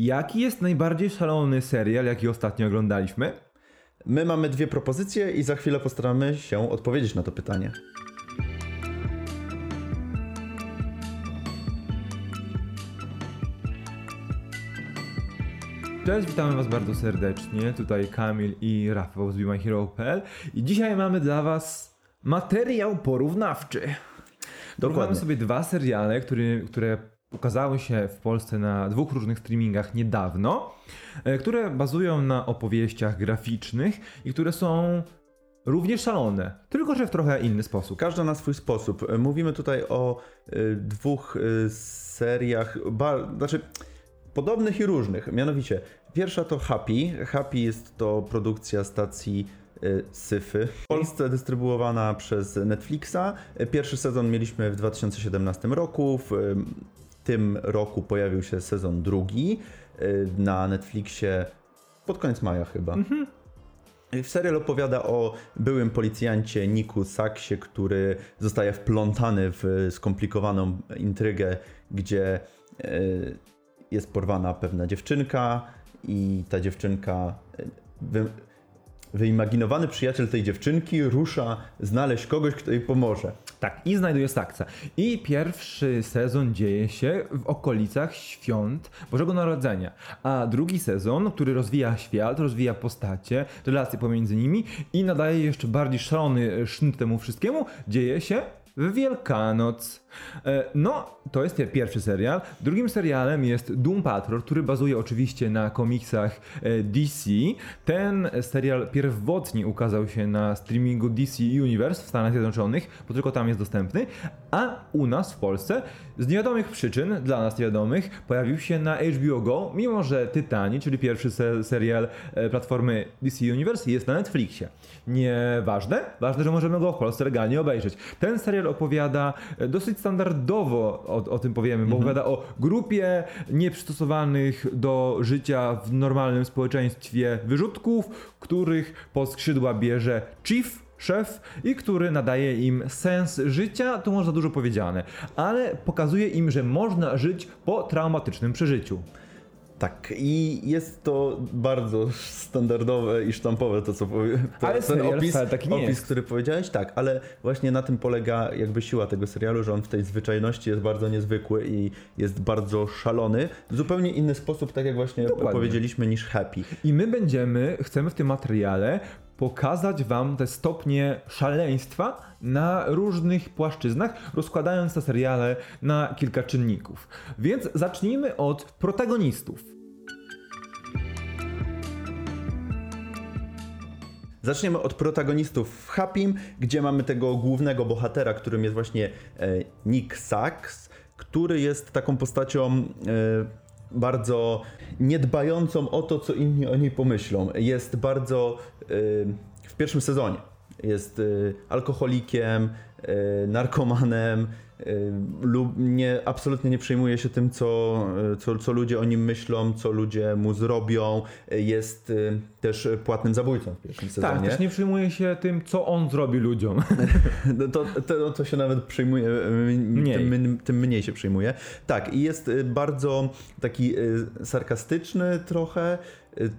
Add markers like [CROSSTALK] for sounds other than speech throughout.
Jaki jest najbardziej szalony serial, jaki ostatnio oglądaliśmy? My mamy dwie propozycje i za chwilę postaramy się odpowiedzieć na to pytanie. Cześć, witamy Was bardzo serdecznie. Tutaj Kamil i Rafał z BeMyHero.pl i dzisiaj mamy dla Was materiał porównawczy. Porównamy sobie dwa seriale, które ukazały się w Polsce na dwóch różnych streamingach niedawno, e, które bazują na opowieściach graficznych i które są równie szalone, tylko że w trochę inny sposób. Każda na swój sposób. Mówimy tutaj o y, dwóch seriach, znaczy podobnych i różnych. Mianowicie, pierwsza to Happy. Happy jest to produkcja stacji Syfy. W Polsce dystrybuowana przez Netflixa. Pierwszy sezon mieliśmy w 2017 roku. W tym roku pojawił się sezon drugi y, na Netflixie pod koniec maja chyba. Mhm. Serial opowiada o byłym policjancie Niku Saksie, który zostaje wplątany w skomplikowaną intrygę, gdzie jest porwana pewna dziewczynka i ta dziewczynka wy, wyimaginowany przyjaciel tej dziewczynki rusza znaleźć kogoś, kto jej pomoże. Tak, i znajduje Saksa. I pierwszy sezon dzieje się w okolicach świąt Bożego Narodzenia, a drugi sezon, który rozwija świat, rozwija postacie, relacje pomiędzy nimi i nadaje jeszcze bardziej szalony sznyt temu wszystkiemu, dzieje się w Wielkanoc. E, no, to jest pierwszy serial. Drugim serialem jest Doom Patrol, który bazuje oczywiście na komiksach e, DC. Ten serial pierwotnie ukazał się na streamingu DC Universe w Stanach Zjednoczonych, bo tylko tam jest dostępny, a u nas w Polsce z niewiadomych przyczyn, dla nas niewiadomych, pojawił się na HBO Go, mimo że Tytani, czyli pierwszy se serial e, platformy DC Universe jest na Netflixie. Nieważne, ważne, że możemy go w Polsce legalnie obejrzeć. Ten serial opowiada dosyć standardowo o, o tym powiemy, bo mhm. opowiada o grupie nieprzystosowanych do życia w normalnym społeczeństwie wyrzutków, których pod skrzydła bierze Chief, szef i który nadaje im sens życia, to można dużo powiedziane, ale pokazuje im, że można żyć po traumatycznym przeżyciu. Tak, i jest to bardzo standardowe i sztampowe to, co powie, to, ale ten opis, taki opis jest. który powiedziałeś, tak, ale właśnie na tym polega jakby siła tego serialu, że on w tej zwyczajności jest bardzo niezwykły i jest bardzo szalony, w zupełnie inny sposób, tak jak właśnie Dokładnie. powiedzieliśmy, niż Happy. I my będziemy, chcemy w tym materiale pokazać Wam te stopnie szaleństwa na różnych płaszczyznach, rozkładając te seriale na kilka czynników. Więc zacznijmy od protagonistów. Zaczniemy od protagonistów w Happym, gdzie mamy tego głównego bohatera, którym jest właśnie e, Nick Sachs, który jest taką postacią e, bardzo niedbającą o to, co inni o niej pomyślą. Jest bardzo y, w pierwszym sezonie. Jest y, alkoholikiem, narkomanem, Y, lub nie, absolutnie nie przejmuje się tym, co, y, co, co ludzie o nim myślą, co ludzie mu zrobią. Jest też płatnym zabójcą w pierwszym tak, sezonie. Tak, też nie przejmuje się tym, co on zrobi ludziom. [LAUGHS] [LAUGHS] No to, to, to się nawet przejmuje, mniej. Tym, tym mniej się przejmuje. Tak, i jest bardzo taki sarkastyczny trochę,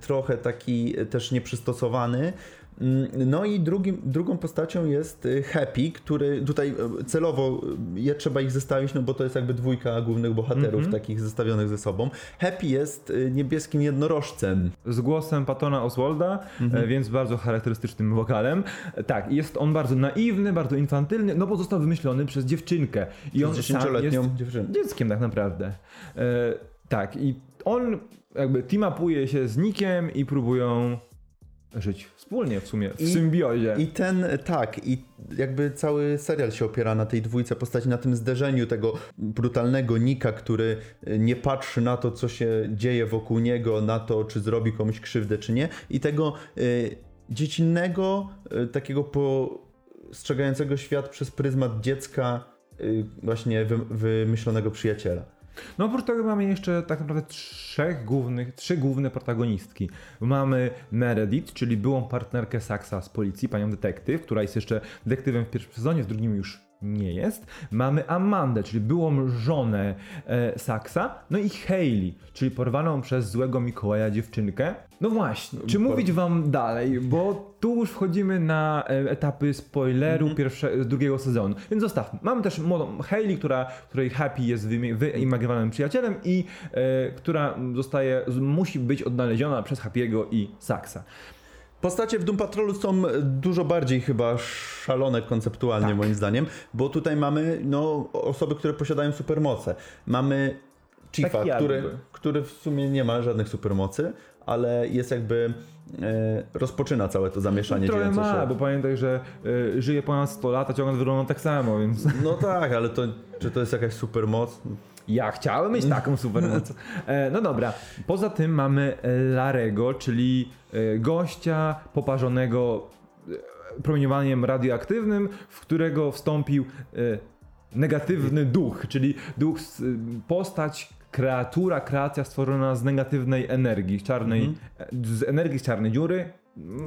trochę taki też nieprzystosowany. Mm, no i drugim, drugą postacią jest y, Happy, który tutaj y, celowo y, je trzeba ich zestawić, no bo to jest jakby dwójka głównych bohaterów mm -hmm. takich zestawionych ze sobą. Happy jest niebieskim jednorożcem. Z głosem Patona Oswalda, mm -hmm. więc bardzo charakterystycznym wokalem. Tak, jest on bardzo naiwny, bardzo infantylny, no bo został wymyślony przez dziewczynkę. I on dziesięcioletnią dziewczynę. Dzieckiem tak naprawdę. E, tak, i on jakby teamapuje się z Nikiem i próbują żyć wspólnie w sumie, w I, symbiozie. I ten, tak, i jakby cały serial się opiera na tej dwójce postaci, na tym zderzeniu tego brutalnego Nika, który e, nie patrzy na to, co się dzieje wokół niego, na to, czy zrobi komuś krzywdę, czy nie, i tego y, dziecinnego, y, takiego postrzegającego świat przez pryzmat dziecka, y, właśnie wy, wymyślonego przyjaciela. No oprócz tego mamy jeszcze tak naprawdę trzech głównych, trzy główne protagonistki. Mamy Meredith, czyli byłą partnerkę Saxa z policji, panią detektyw, która jest jeszcze detektywem w pierwszym sezonie, w drugim już nie jest. Mamy Amandę, czyli byłą żonę e, Saxa. No i Hayley, czyli porwaną przez złego Mikołaja dziewczynkę. No właśnie, czy mówić wam dalej, bo tu już wchodzimy na e, etapy spoileru Mhm. pierwsze, drugiego sezonu. Więc zostawmy. Mamy też młodą Hayley, która, której Happy jest wyimagowanym przyjacielem i e, która zostaje, musi być odnaleziona przez Happy'ego i Saxa. Postacie w Doom Patrolu są dużo bardziej chyba szalone konceptualnie Tak. moim zdaniem, bo tutaj mamy no, osoby, które posiadają supermoce. Mamy Chiefa, jakby. który, który w sumie nie ma żadnych supermocy, ale jest jakby e, rozpoczyna całe to zamieszanie Trochę dziejące ma, się. bo pamiętaj, że y, żyje ponad 100 lat, a ciągle wygląda tak samo, więc No tak, ale to czy to jest jakaś supermoc? Ja chciałem mieć taką supermoc. E, no dobra, poza tym mamy Larego, czyli e, gościa poparzonego e, promieniowaniem radioaktywnym, w którego wstąpił negatywny duch, czyli duch, postać, kreatura, kreacja stworzona z negatywnej energii, z czarnej, e, z energii z czarnej dziury.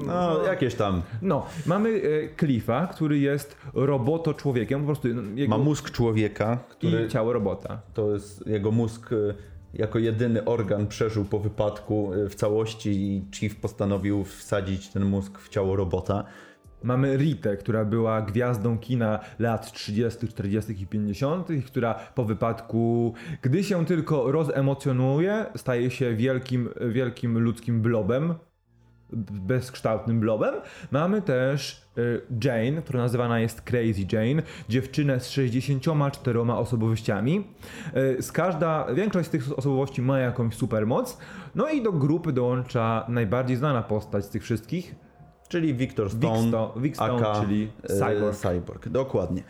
No, jakieś tam. No, mamy e, Cliffa, który jest roboto-człowiekiem, po prostu no, jego, Ma mózg człowieka, który i ciało robota. to jest jego mózg y, jako jedyny organ przeżył po wypadku y, w całości i Chief postanowił wsadzić ten mózg w ciało robota. Mamy Ritę, która była gwiazdą kina lat 30., 40. i 50., i która po wypadku, gdy się tylko rozemocjonuje, staje się wielkim, wielkim ludzkim blobem, bezkształtnym blobem. Mamy też y, Jane, która nazywana jest Crazy Jane, dziewczynę z 64 osobowościami. Y, Z każda, większość z tych osobowości ma jakąś supermoc. No i do grupy dołącza najbardziej znana postać z tych wszystkich, Czyli Victor Vic Stone, Sto- Vic Stone, aka, czyli e, Cyborg. Cyborg. Dokładnie.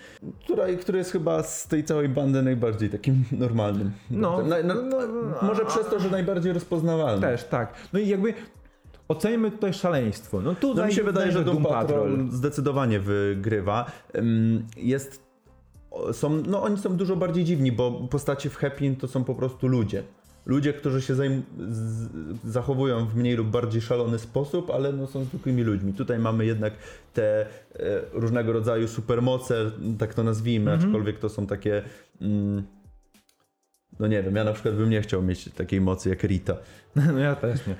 Który, który jest chyba z tej całej bandy najbardziej takim [LAUGHS] normalnym. No, Na, na, no, no, może przez to, że najbardziej rozpoznawalny. Też, tak. No i jakby ocenimy tutaj szaleństwo. No, tu No mi się wydaje, że Doom Patrol Patrol. zdecydowanie wygrywa. Jest, są, no oni są dużo bardziej dziwni, bo postacie w Happy to są po prostu ludzie. Ludzie, którzy się zajm- z, zachowują w mniej lub bardziej szalony sposób, ale no są zwykłymi ludźmi. Tutaj mamy jednak te e, różnego rodzaju supermoce, tak to nazwijmy, Mhm. aczkolwiek to są takie... Mm, no nie wiem, ja na przykład bym nie chciał mieć takiej mocy jak Rita. [LAUGHS] No ja też nie.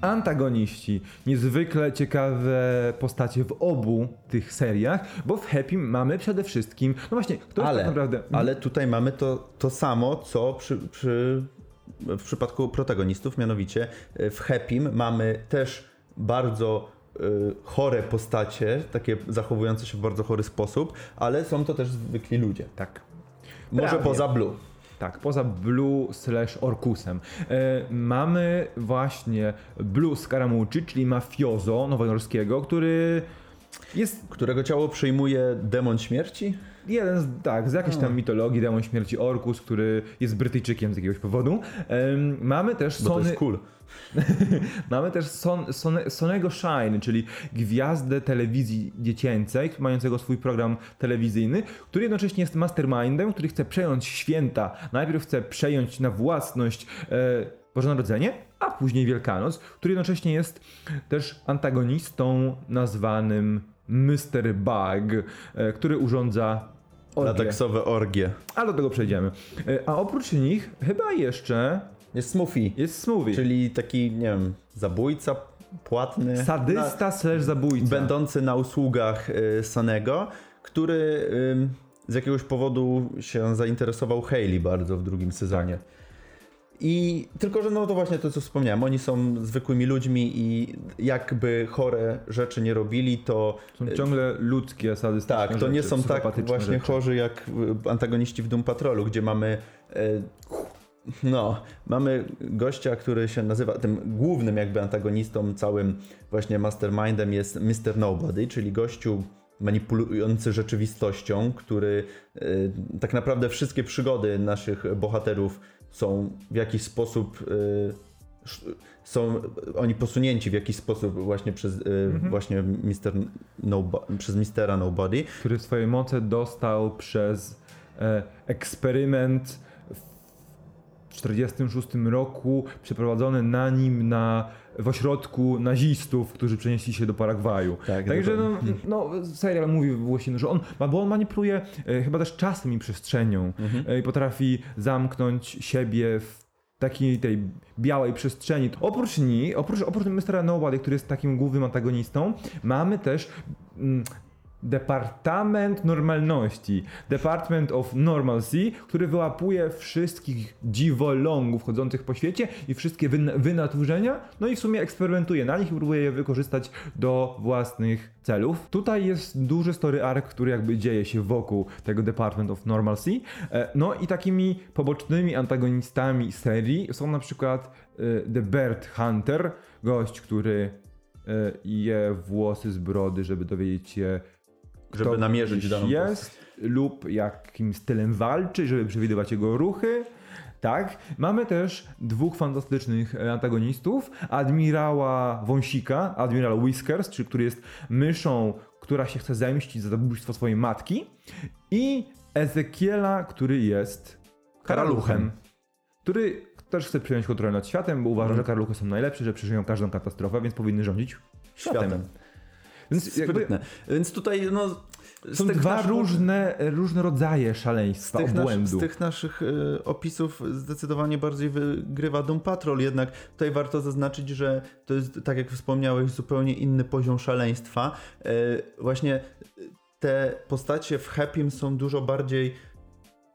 Antagoniści. Niezwykle ciekawe postacie w obu tych seriach, bo w Happy mamy przede wszystkim. No właśnie, kto ale, tak naprawdę. ale tutaj mamy to, to samo, co przy, przy, w przypadku protagonistów, mianowicie y, w Happym mamy też bardzo y, chore postacie, takie zachowujące się w bardzo chory sposób, ale są to też zwykli ludzie. Tak. Może Prawie. poza Blue. Tak, poza Blue slash Orkusem. E, mamy właśnie Blue Scaramucci, czyli mafiozo nowojorskiego, który jest Którego ciało przyjmuje demon śmierci? Jeden z, tak, z jakiejś tam mitologii, demon śmierci Orkus, który jest Brytyjczykiem z jakiegoś powodu. Em, mamy też Bo to Sony, jest cool. [LAUGHS] mamy też Son, Son, Sonego Shine, czyli gwiazdę telewizji dziecięcej, mającego swój program telewizyjny, który jednocześnie jest mastermindem, który chce przejąć święta. Najpierw chce przejąć na własność e, Boże Narodzenie, a później Wielkanoc, który jednocześnie jest też antagonistą nazwanym Mr. Bug, e, który urządza orgie. Lateksowe orgie. A do tego przejdziemy. E, A oprócz nich chyba jeszcze Jest Smoothie, jest Smoothie. czyli taki, nie wiem, zabójca płatny. Sadysta slash zabójca. będący na usługach y, Sanego, który ym, z jakiegoś powodu się zainteresował Hayley bardzo w drugim sezonie. I tylko, że no to właśnie to, co wspomniałem, oni są zwykłymi ludźmi i jakby chore rzeczy nie robili, to Są ciągle ludzkie, sadystyczne tak, to nie rzeczy, są tak właśnie rzeczy. chorzy jak y, antagoniści w Doom Patrolu, gdzie mamy e, no, mamy gościa, który się nazywa, tym głównym jakby antagonistą, całym właśnie mastermindem jest Mr. Nobody, czyli gościu manipulujący rzeczywistością, który y, tak naprawdę wszystkie przygody naszych bohaterów są w jakiś sposób y, są oni posunięci w jakiś sposób właśnie przez y, właśnie Mr. Nobo, przez Mistera Nobody. Który swoje moce dostał przez e, eksperyment w 1946 roku przeprowadzony na nim na, w ośrodku nazistów, którzy przenieśli się do Paragwaju. Tak, Także no, no, serial mówi właśnie, że on, bo on manipuluje e, chyba też czasem i przestrzenią e, i potrafi zamknąć siebie w takiej tej białej przestrzeni. Oprócz niej, oprócz, oprócz Mr. Nobody, który jest takim głównym antagonistą, mamy też mm, Departament Normalności, Department of Normalcy, który wyłapuje wszystkich dziwolągów chodzących po świecie i wszystkie wyn- wynaturzenia, no i w sumie eksperymentuje na nich i próbuje je wykorzystać do własnych celów. Tutaj jest duży story arc, który jakby dzieje się wokół tego Department of Normalcy. E, No i takimi pobocznymi antagonistami serii są na przykład e, The Bird Hunter, gość, który e, je włosy z brody, żeby dowiedzieć się, Żeby namierzyć daną jest lub jakim stylem walczy, żeby przewidywać jego ruchy. Tak, mamy też dwóch fantastycznych antagonistów. Admirała Wąsika, admiral Whiskers, czyli który jest myszą, która się chce zemścić za zabójstwo swojej matki. I Ezekiela, który jest karaluchem, Karaluchem. który też chce przejąć kontrolę nad światem, bo uważa, że karaluchy są najlepsze, że przeżyją każdą katastrofę, więc powinny rządzić światem. Światem. Więc Sprytne. Więc tutaj no, z są dwa naszych- różne, różne rodzaje z szaleństwa, tych, nasz, z tych naszych e, opisów zdecydowanie bardziej wygrywa Doom Patrol, jednak tutaj warto zaznaczyć, że to jest, tak jak wspomniałeś, zupełnie inny poziom szaleństwa. E, właśnie te postacie w Happym są dużo bardziej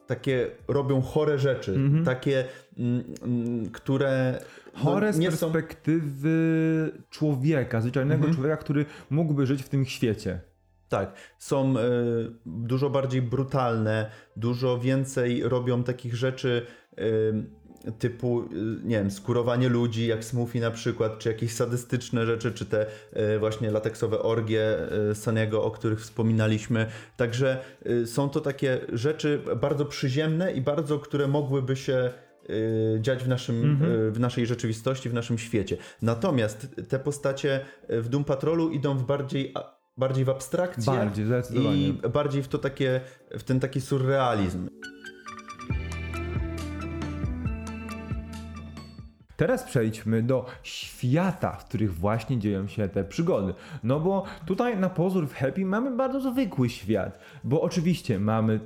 takie, robią chore rzeczy, Mhm. takie, które no, Chore z nie są... perspektywy człowieka, zwyczajnego Mhm. człowieka, który mógłby żyć w tym świecie. Tak, są e, dużo bardziej brutalne, dużo więcej robią takich rzeczy e, typu, e, nie wiem, skurowanie ludzi, jak Smoothie na przykład, czy jakieś sadystyczne rzeczy, czy te właśnie lateksowe orgie Saniego, o których wspominaliśmy. Także są to takie rzeczy bardzo przyziemne i bardzo, które mogłyby się dziać w, naszym, Mhm. e, w naszej rzeczywistości, w naszym świecie. Natomiast te postacie w Doom Patrolu idą w bardziej, bardziej w abstrakcję Bardziej, i bardziej w to takie, w ten taki surrealizm. Teraz przejdźmy do świata, w których właśnie dzieją się te przygody. No bo tutaj na pozór w Happy mamy bardzo zwykły świat. Bo oczywiście mamy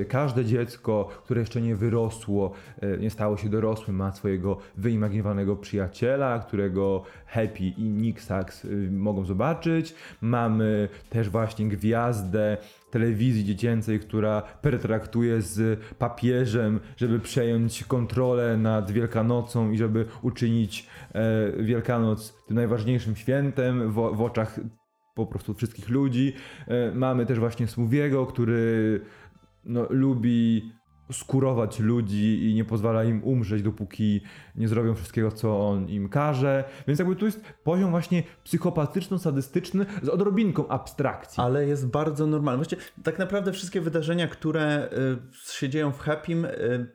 e, każde dziecko, które jeszcze nie wyrosło, e, nie stało się dorosłym, ma swojego wyimaginowanego przyjaciela, którego Happy i Nick Sachs e, mogą zobaczyć. Mamy też właśnie gwiazdę telewizji dziecięcej, która pertraktuje z papieżem, żeby przejąć kontrolę nad Wielkanocą i żeby uczynić e, Wielkanoc tym najważniejszym świętem w, w oczach po prostu wszystkich ludzi. E, mamy też właśnie Smoothiego, który no, lubi skurować ludzi i nie pozwala im umrzeć, dopóki nie zrobią wszystkiego, co on im każe. Więc jakby tu jest poziom właśnie psychopatyczno-sadystyczny z odrobinką abstrakcji. Ale jest bardzo normalny. Właściwie tak naprawdę wszystkie wydarzenia, które y, się dzieją w Happym, y,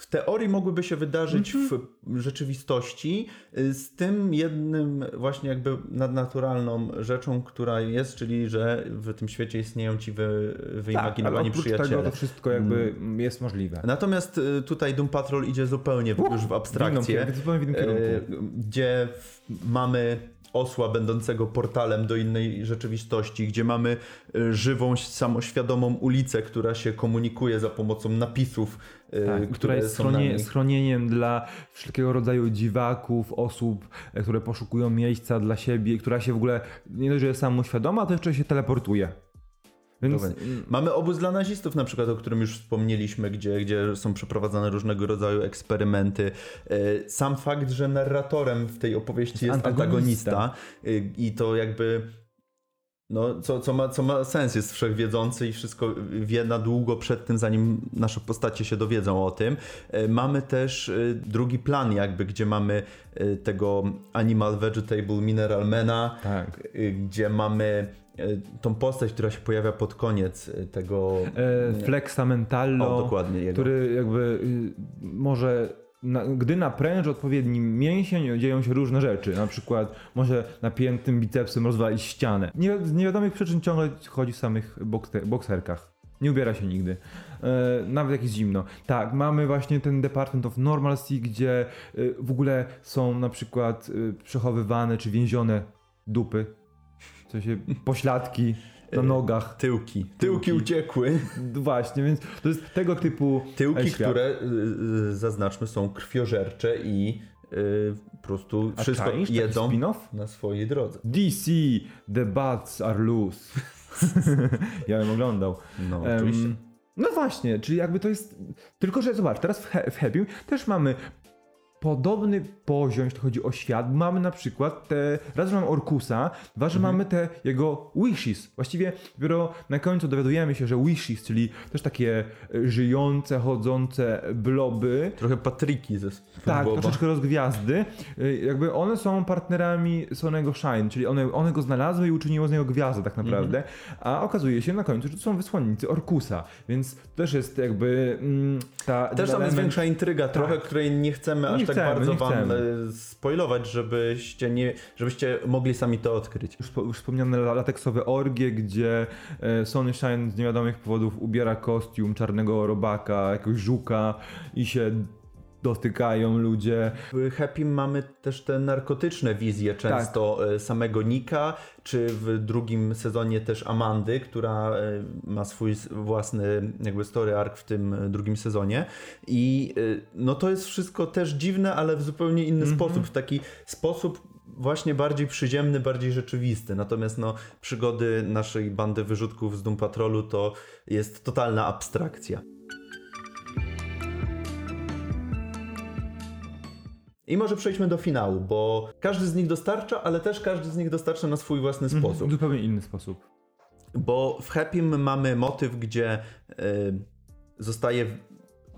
w- w teorii mogłyby się wydarzyć Mhm. w rzeczywistości, y, z tym jednym właśnie jakby nadnaturalną rzeczą, która jest, czyli że w tym świecie istnieją ci wy, Tak, wyimaginowani oprócz przyjaciele. tego to wszystko jakby jest możliwe. Natomiast y, tutaj Doom Patrol idzie zupełnie w- już w W abstrakcję. kierunku, zupełnie w innym kierunku. E, gdzie w- mamy osła będącego portalem do innej rzeczywistości, gdzie mamy e, żywą, samoświadomą ulicę, która się komunikuje za pomocą napisów, e, Tak, która jest schronie, schronieniem dla wszelkiego rodzaju dziwaków, osób, które poszukują miejsca dla siebie, która się w ogóle nie dość, że jest samoświadoma, to jeszcze się teleportuje. Więc. Mamy obóz dla nazistów, na przykład, o którym już wspomnieliśmy, gdzie, gdzie są przeprowadzane różnego rodzaju eksperymenty. E, Sam fakt, że narratorem w tej opowieści jest, antagonista, antagonista. e, i to jakby. No, co, co, ma, co ma sens, jest wszechwiedzący i wszystko wie na długo przed tym, zanim nasze postacie się dowiedzą o tym. E, Mamy też e, drugi plan, jakby, gdzie mamy tego Animal Vegetable Mineral Mana, tak. y, gdzie mamy y, tą postać, która się pojawia pod koniec y, tego. E, Flexa Mentallo, O, dokładnie jego. który jakby y, może, na, gdy napręży odpowiedni mięsień, dzieją się różne rzeczy. Na przykład może napiętym bicepsem rozwalić ścianę. Nie, z niewiadomych przyczyn ciągle chodzi w samych bokse, bokserkach. Nie ubiera się nigdy. E, nawet jak jest zimno. Tak, mamy właśnie ten Department of Normalcy, gdzie e, w ogóle są na przykład e, przechowywane czy więzione dupy. W sensie pośladki na nogach. Tyłki. Tyłki uciekły. Właśnie, więc to jest tego typu Tyłki, świat. które y, y, zaznaczmy są krwiożercze i y, po prostu A wszystko czaisz jedzą na swojej drodze. DC, The Bats are loose. [LAUGHS] ja bym oglądał. No, oczywiście. no właśnie, czyli jakby to jest. Tylko, że zobacz, teraz w, he, w Happy też mamy podobny poziom, jeśli chodzi o świat. Mamy na przykład te. Raz, że mamy Orkusa, dwa, że mamy te jego wishes. Właściwie dopiero na końcu dowiadujemy się, że wishes, czyli też takie e, żyjące, chodzące bloby. Trochę Patryki ze Tak, Boba. troszeczkę rozgwiazdy. Y, Jakby one są partnerami Sonego Shine, czyli one, one go znalazły i uczyniły z niego gwiazdę tak naprawdę. Mhm. A okazuje się na końcu, że to są wysłannicy Orkusa, więc też jest jakby mm, ta... Też tam jest element- większa intryga, trochę, której nie chcemy aż Nie tak chcemy, bardzo wam chcemy. e, spoilować, żebyście, nie, żebyście mogli sami to odkryć. Już, już wspomniane la- lateksowe orgie, gdzie e, Sony Shine z niewiadomych powodów ubiera kostium czarnego robaka, jakiegoś żuka i się dotykają ludzie. W Happy mamy też te narkotyczne wizje często Tak. e, samego Nika, czy w drugim sezonie też Amandy, która e, ma swój własny jakby story arc w tym e, drugim sezonie. I no to jest wszystko też dziwne, ale w zupełnie inny Mhm. sposób, w taki sposób właśnie bardziej przyziemny, bardziej rzeczywisty. Natomiast no przygody naszej bandy wyrzutków z Doom Patrolu to jest totalna abstrakcja. I może przejdźmy do finału, bo każdy z nich dostarcza, ale też każdy z nich dostarcza na swój własny W sposób. zupełnie inny sposób. Bo w Happym mamy motyw, gdzie y, zostaje,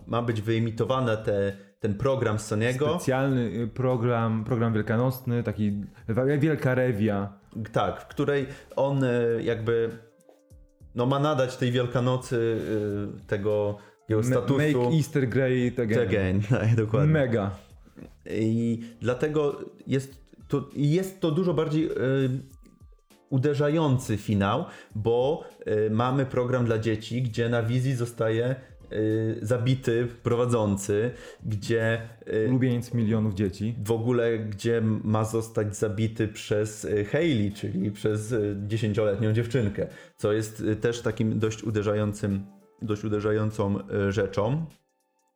ma być wyemitowany te, ten program z Sonyego. Specjalny y, program, program wielkanocny, taki wielka rewia. Tak, w której on y, jakby no, ma nadać tej Wielkanocy y, tego jego statusu. Make Easter great again. again. Tak, dokładnie. Mega. I dlatego jest to, jest to dużo bardziej y, uderzający finał, bo y, mamy program dla dzieci, gdzie na wizji zostaje y, zabity prowadzący, gdzie y, Ulubieniec milionów dzieci. w ogóle gdzie ma zostać zabity przez Hayley, czyli przez dziesięcioletnią dziewczynkę, co jest też takim dość uderzającym, dość uderzającą rzeczą.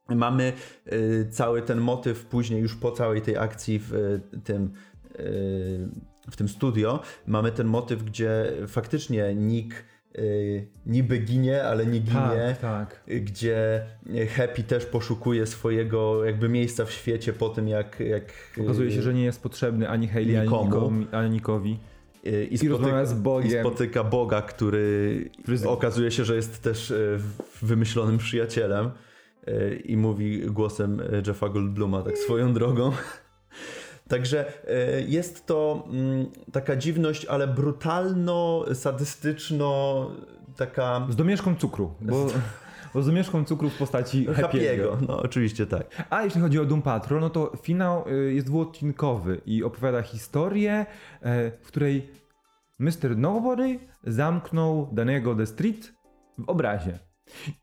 Mamy y, cały ten motyw później już po całej tej akcji w y, tym y, w tym studio mamy ten motyw, gdzie faktycznie Nick y, niby ginie, ale nie ginie Tak, tak. gdzie Happy też poszukuje swojego jakby miejsca w świecie po tym jak... jak Okazuje się, że nie jest potrzebny ani Hayley, ani, Nikomu. Nikomi, ani Nikowi. y, i, I spotyka, z Bogiem. i spotyka Boga, który okazuje się, że jest też wymyślonym przyjacielem i mówi głosem Jeffa Goldbluma tak swoją drogą. [LAUGHS] Także y, jest to mm, taka dziwność, ale brutalno, sadystyczno, taka Z domieszką cukru, bo, [LAUGHS] bo z domieszką cukru w postaci Happy'ego. No oczywiście tak. A jeśli chodzi o Doom Patrol, no to finał y, jest dwuodcinkowy i opowiada historię, e, w której Mr. Nobody zamknął danego The Street w obrazie.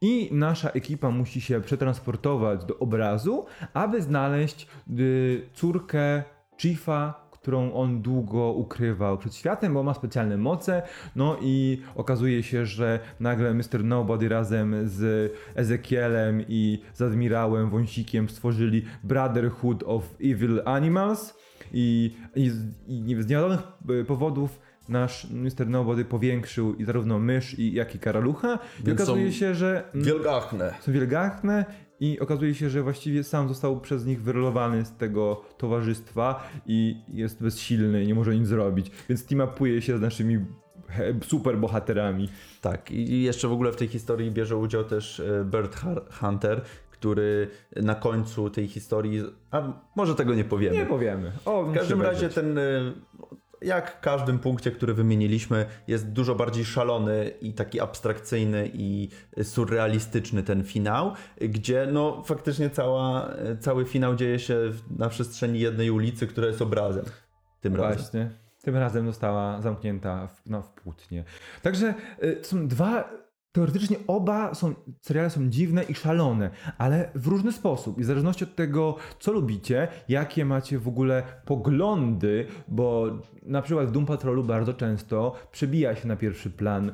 I nasza ekipa musi się przetransportować do obrazu, aby znaleźć y, córkę Chiefa, którą on długo ukrywał przed światem, bo ma specjalne moce. No i okazuje się, że nagle Mr. Nobody razem z Ezekielem i z admirałem Wąsikiem stworzyli Brotherhood of Evil Animals. I, i, i z niewiadomych y, powodów nasz Mr. Nobody powiększył i zarówno mysz, i, jak i karalucha. I Więc okazuje są się, że Wielgachne. są wielgachne i okazuje się, że właściwie sam został przez nich wyrolowany z tego towarzystwa i jest bezsilny i nie może nic zrobić. Więc teamupuje się z naszymi super bohaterami. Tak, i jeszcze w ogóle w tej historii bierze udział też e, Bert Hunter, który na końcu tej historii. A może tego nie powiemy. Nie powiemy. O, w każdym razie ten. Jak w każdym punkcie, który wymieniliśmy, jest dużo bardziej szalony i taki abstrakcyjny i surrealistyczny ten finał, gdzie no faktycznie cała, cały finał dzieje się na przestrzeni jednej ulicy, która jest obrazem. Tym razem. Właśnie. Tym razem została zamknięta w, no, w płótnie. Także y, są dwa teoretycznie oba są, seriale są dziwne i szalone, ale w różny sposób. I w zależności od tego, co lubicie, jakie macie w ogóle poglądy, bo na przykład w Doom Patrolu bardzo często przebija się na pierwszy plan e,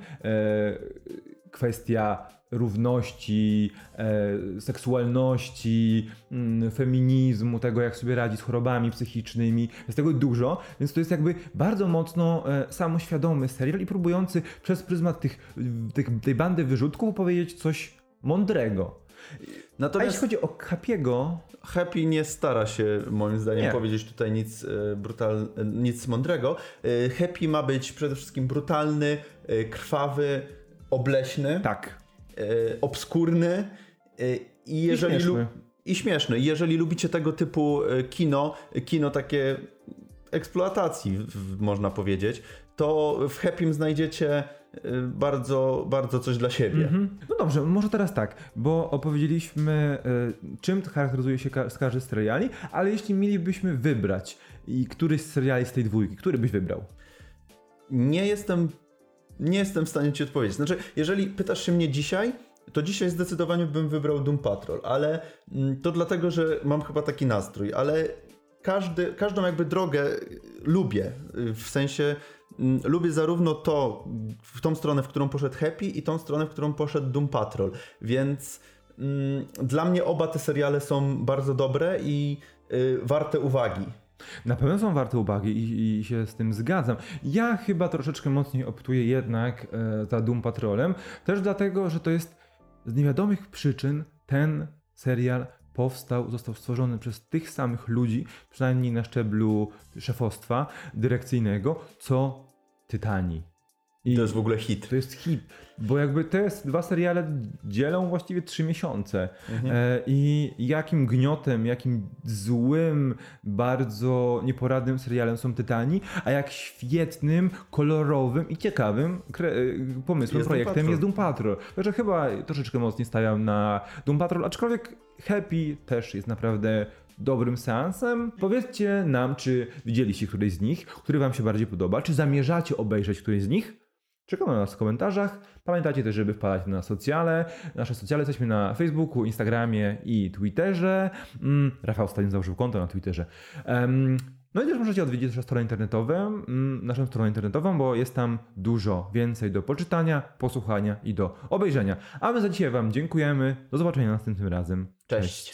kwestia równości, e, seksualności, mm, feminizmu, tego jak sobie radzi z chorobami psychicznymi. Jest tego dużo, więc to jest jakby bardzo mocno e, samoświadomy serial i próbujący przez pryzmat tych, tych, tej bandy wyrzutków powiedzieć coś mądrego. A Natomiast jeśli chodzi o Happy'ego, Happy nie stara się, moim zdaniem, Nie. powiedzieć tutaj nic, e, brutal, e, nic mądrego. E, Happy ma być przede wszystkim brutalny, krwawy, obleśny, tak, obskurny e, i jeżeli śmieszny. i śmieszny. I Jeżeli lubicie tego typu e, kino, kino takie eksploatacji, można powiedzieć, to w Happym znajdziecie e, bardzo, bardzo coś dla siebie. Mhm. No dobrze, może teraz tak, bo opowiedzieliśmy, y, czym charakteryzuje się każdy z seriali, ale jeśli mielibyśmy wybrać i któryś z seriali z tej dwójki, który byś wybrał? Nie jestem, nie jestem w stanie ci odpowiedzieć. Znaczy, jeżeli pytasz się mnie dzisiaj, to dzisiaj zdecydowanie bym wybrał Doom Patrol, ale mm, to dlatego, że mam chyba taki nastrój, ale każdy, każdą jakby drogę lubię, y, w sensie mm, lubię zarówno to, w tą stronę, w którą poszedł Happy i tą stronę, w którą poszedł Doom Patrol, więc mm, dla mnie oba te seriale są bardzo dobre i y, warte uwagi. Na pewno są warte uwagi i, i się z tym zgadzam. Ja chyba troszeczkę mocniej optuję jednak e, za Doom Patrolem, też dlatego, że to jest z niewiadomych przyczyn ten serial powstał, został stworzony przez tych samych ludzi, przynajmniej na szczeblu szefostwa dyrekcyjnego, co Tytani. I To jest w ogóle hit. to jest hit, bo jakby te dwa seriale dzielą właściwie trzy miesiące. E, I jakim gniotem, jakim złym, bardzo nieporadnym serialem są Tytani, a jak świetnym, kolorowym i ciekawym e, pomysłem, Jest Doom projektem Patrol. jest Doom Patrol. Także chyba troszeczkę mocniej stawiam na Doom Patrol, aczkolwiek Happy też jest naprawdę dobrym seansem. Powiedzcie nam, czy widzieliście któryś z nich, który wam się bardziej podoba, czy zamierzacie obejrzeć któryś z nich? Czekamy na nas w komentarzach. Pamiętajcie też, żeby wpadać na socjale. Nasze socjale jesteśmy na Facebooku, Instagramie i Twitterze. Mm, Rafał ostatnio założył konto na Twitterze. Em, no i też możecie odwiedzić nasze strony internetowe, mm, naszą stronę internetową, bo jest tam dużo więcej do poczytania, posłuchania i do obejrzenia. A my za dzisiaj Wam dziękujemy. Do zobaczenia następnym razem. Cześć.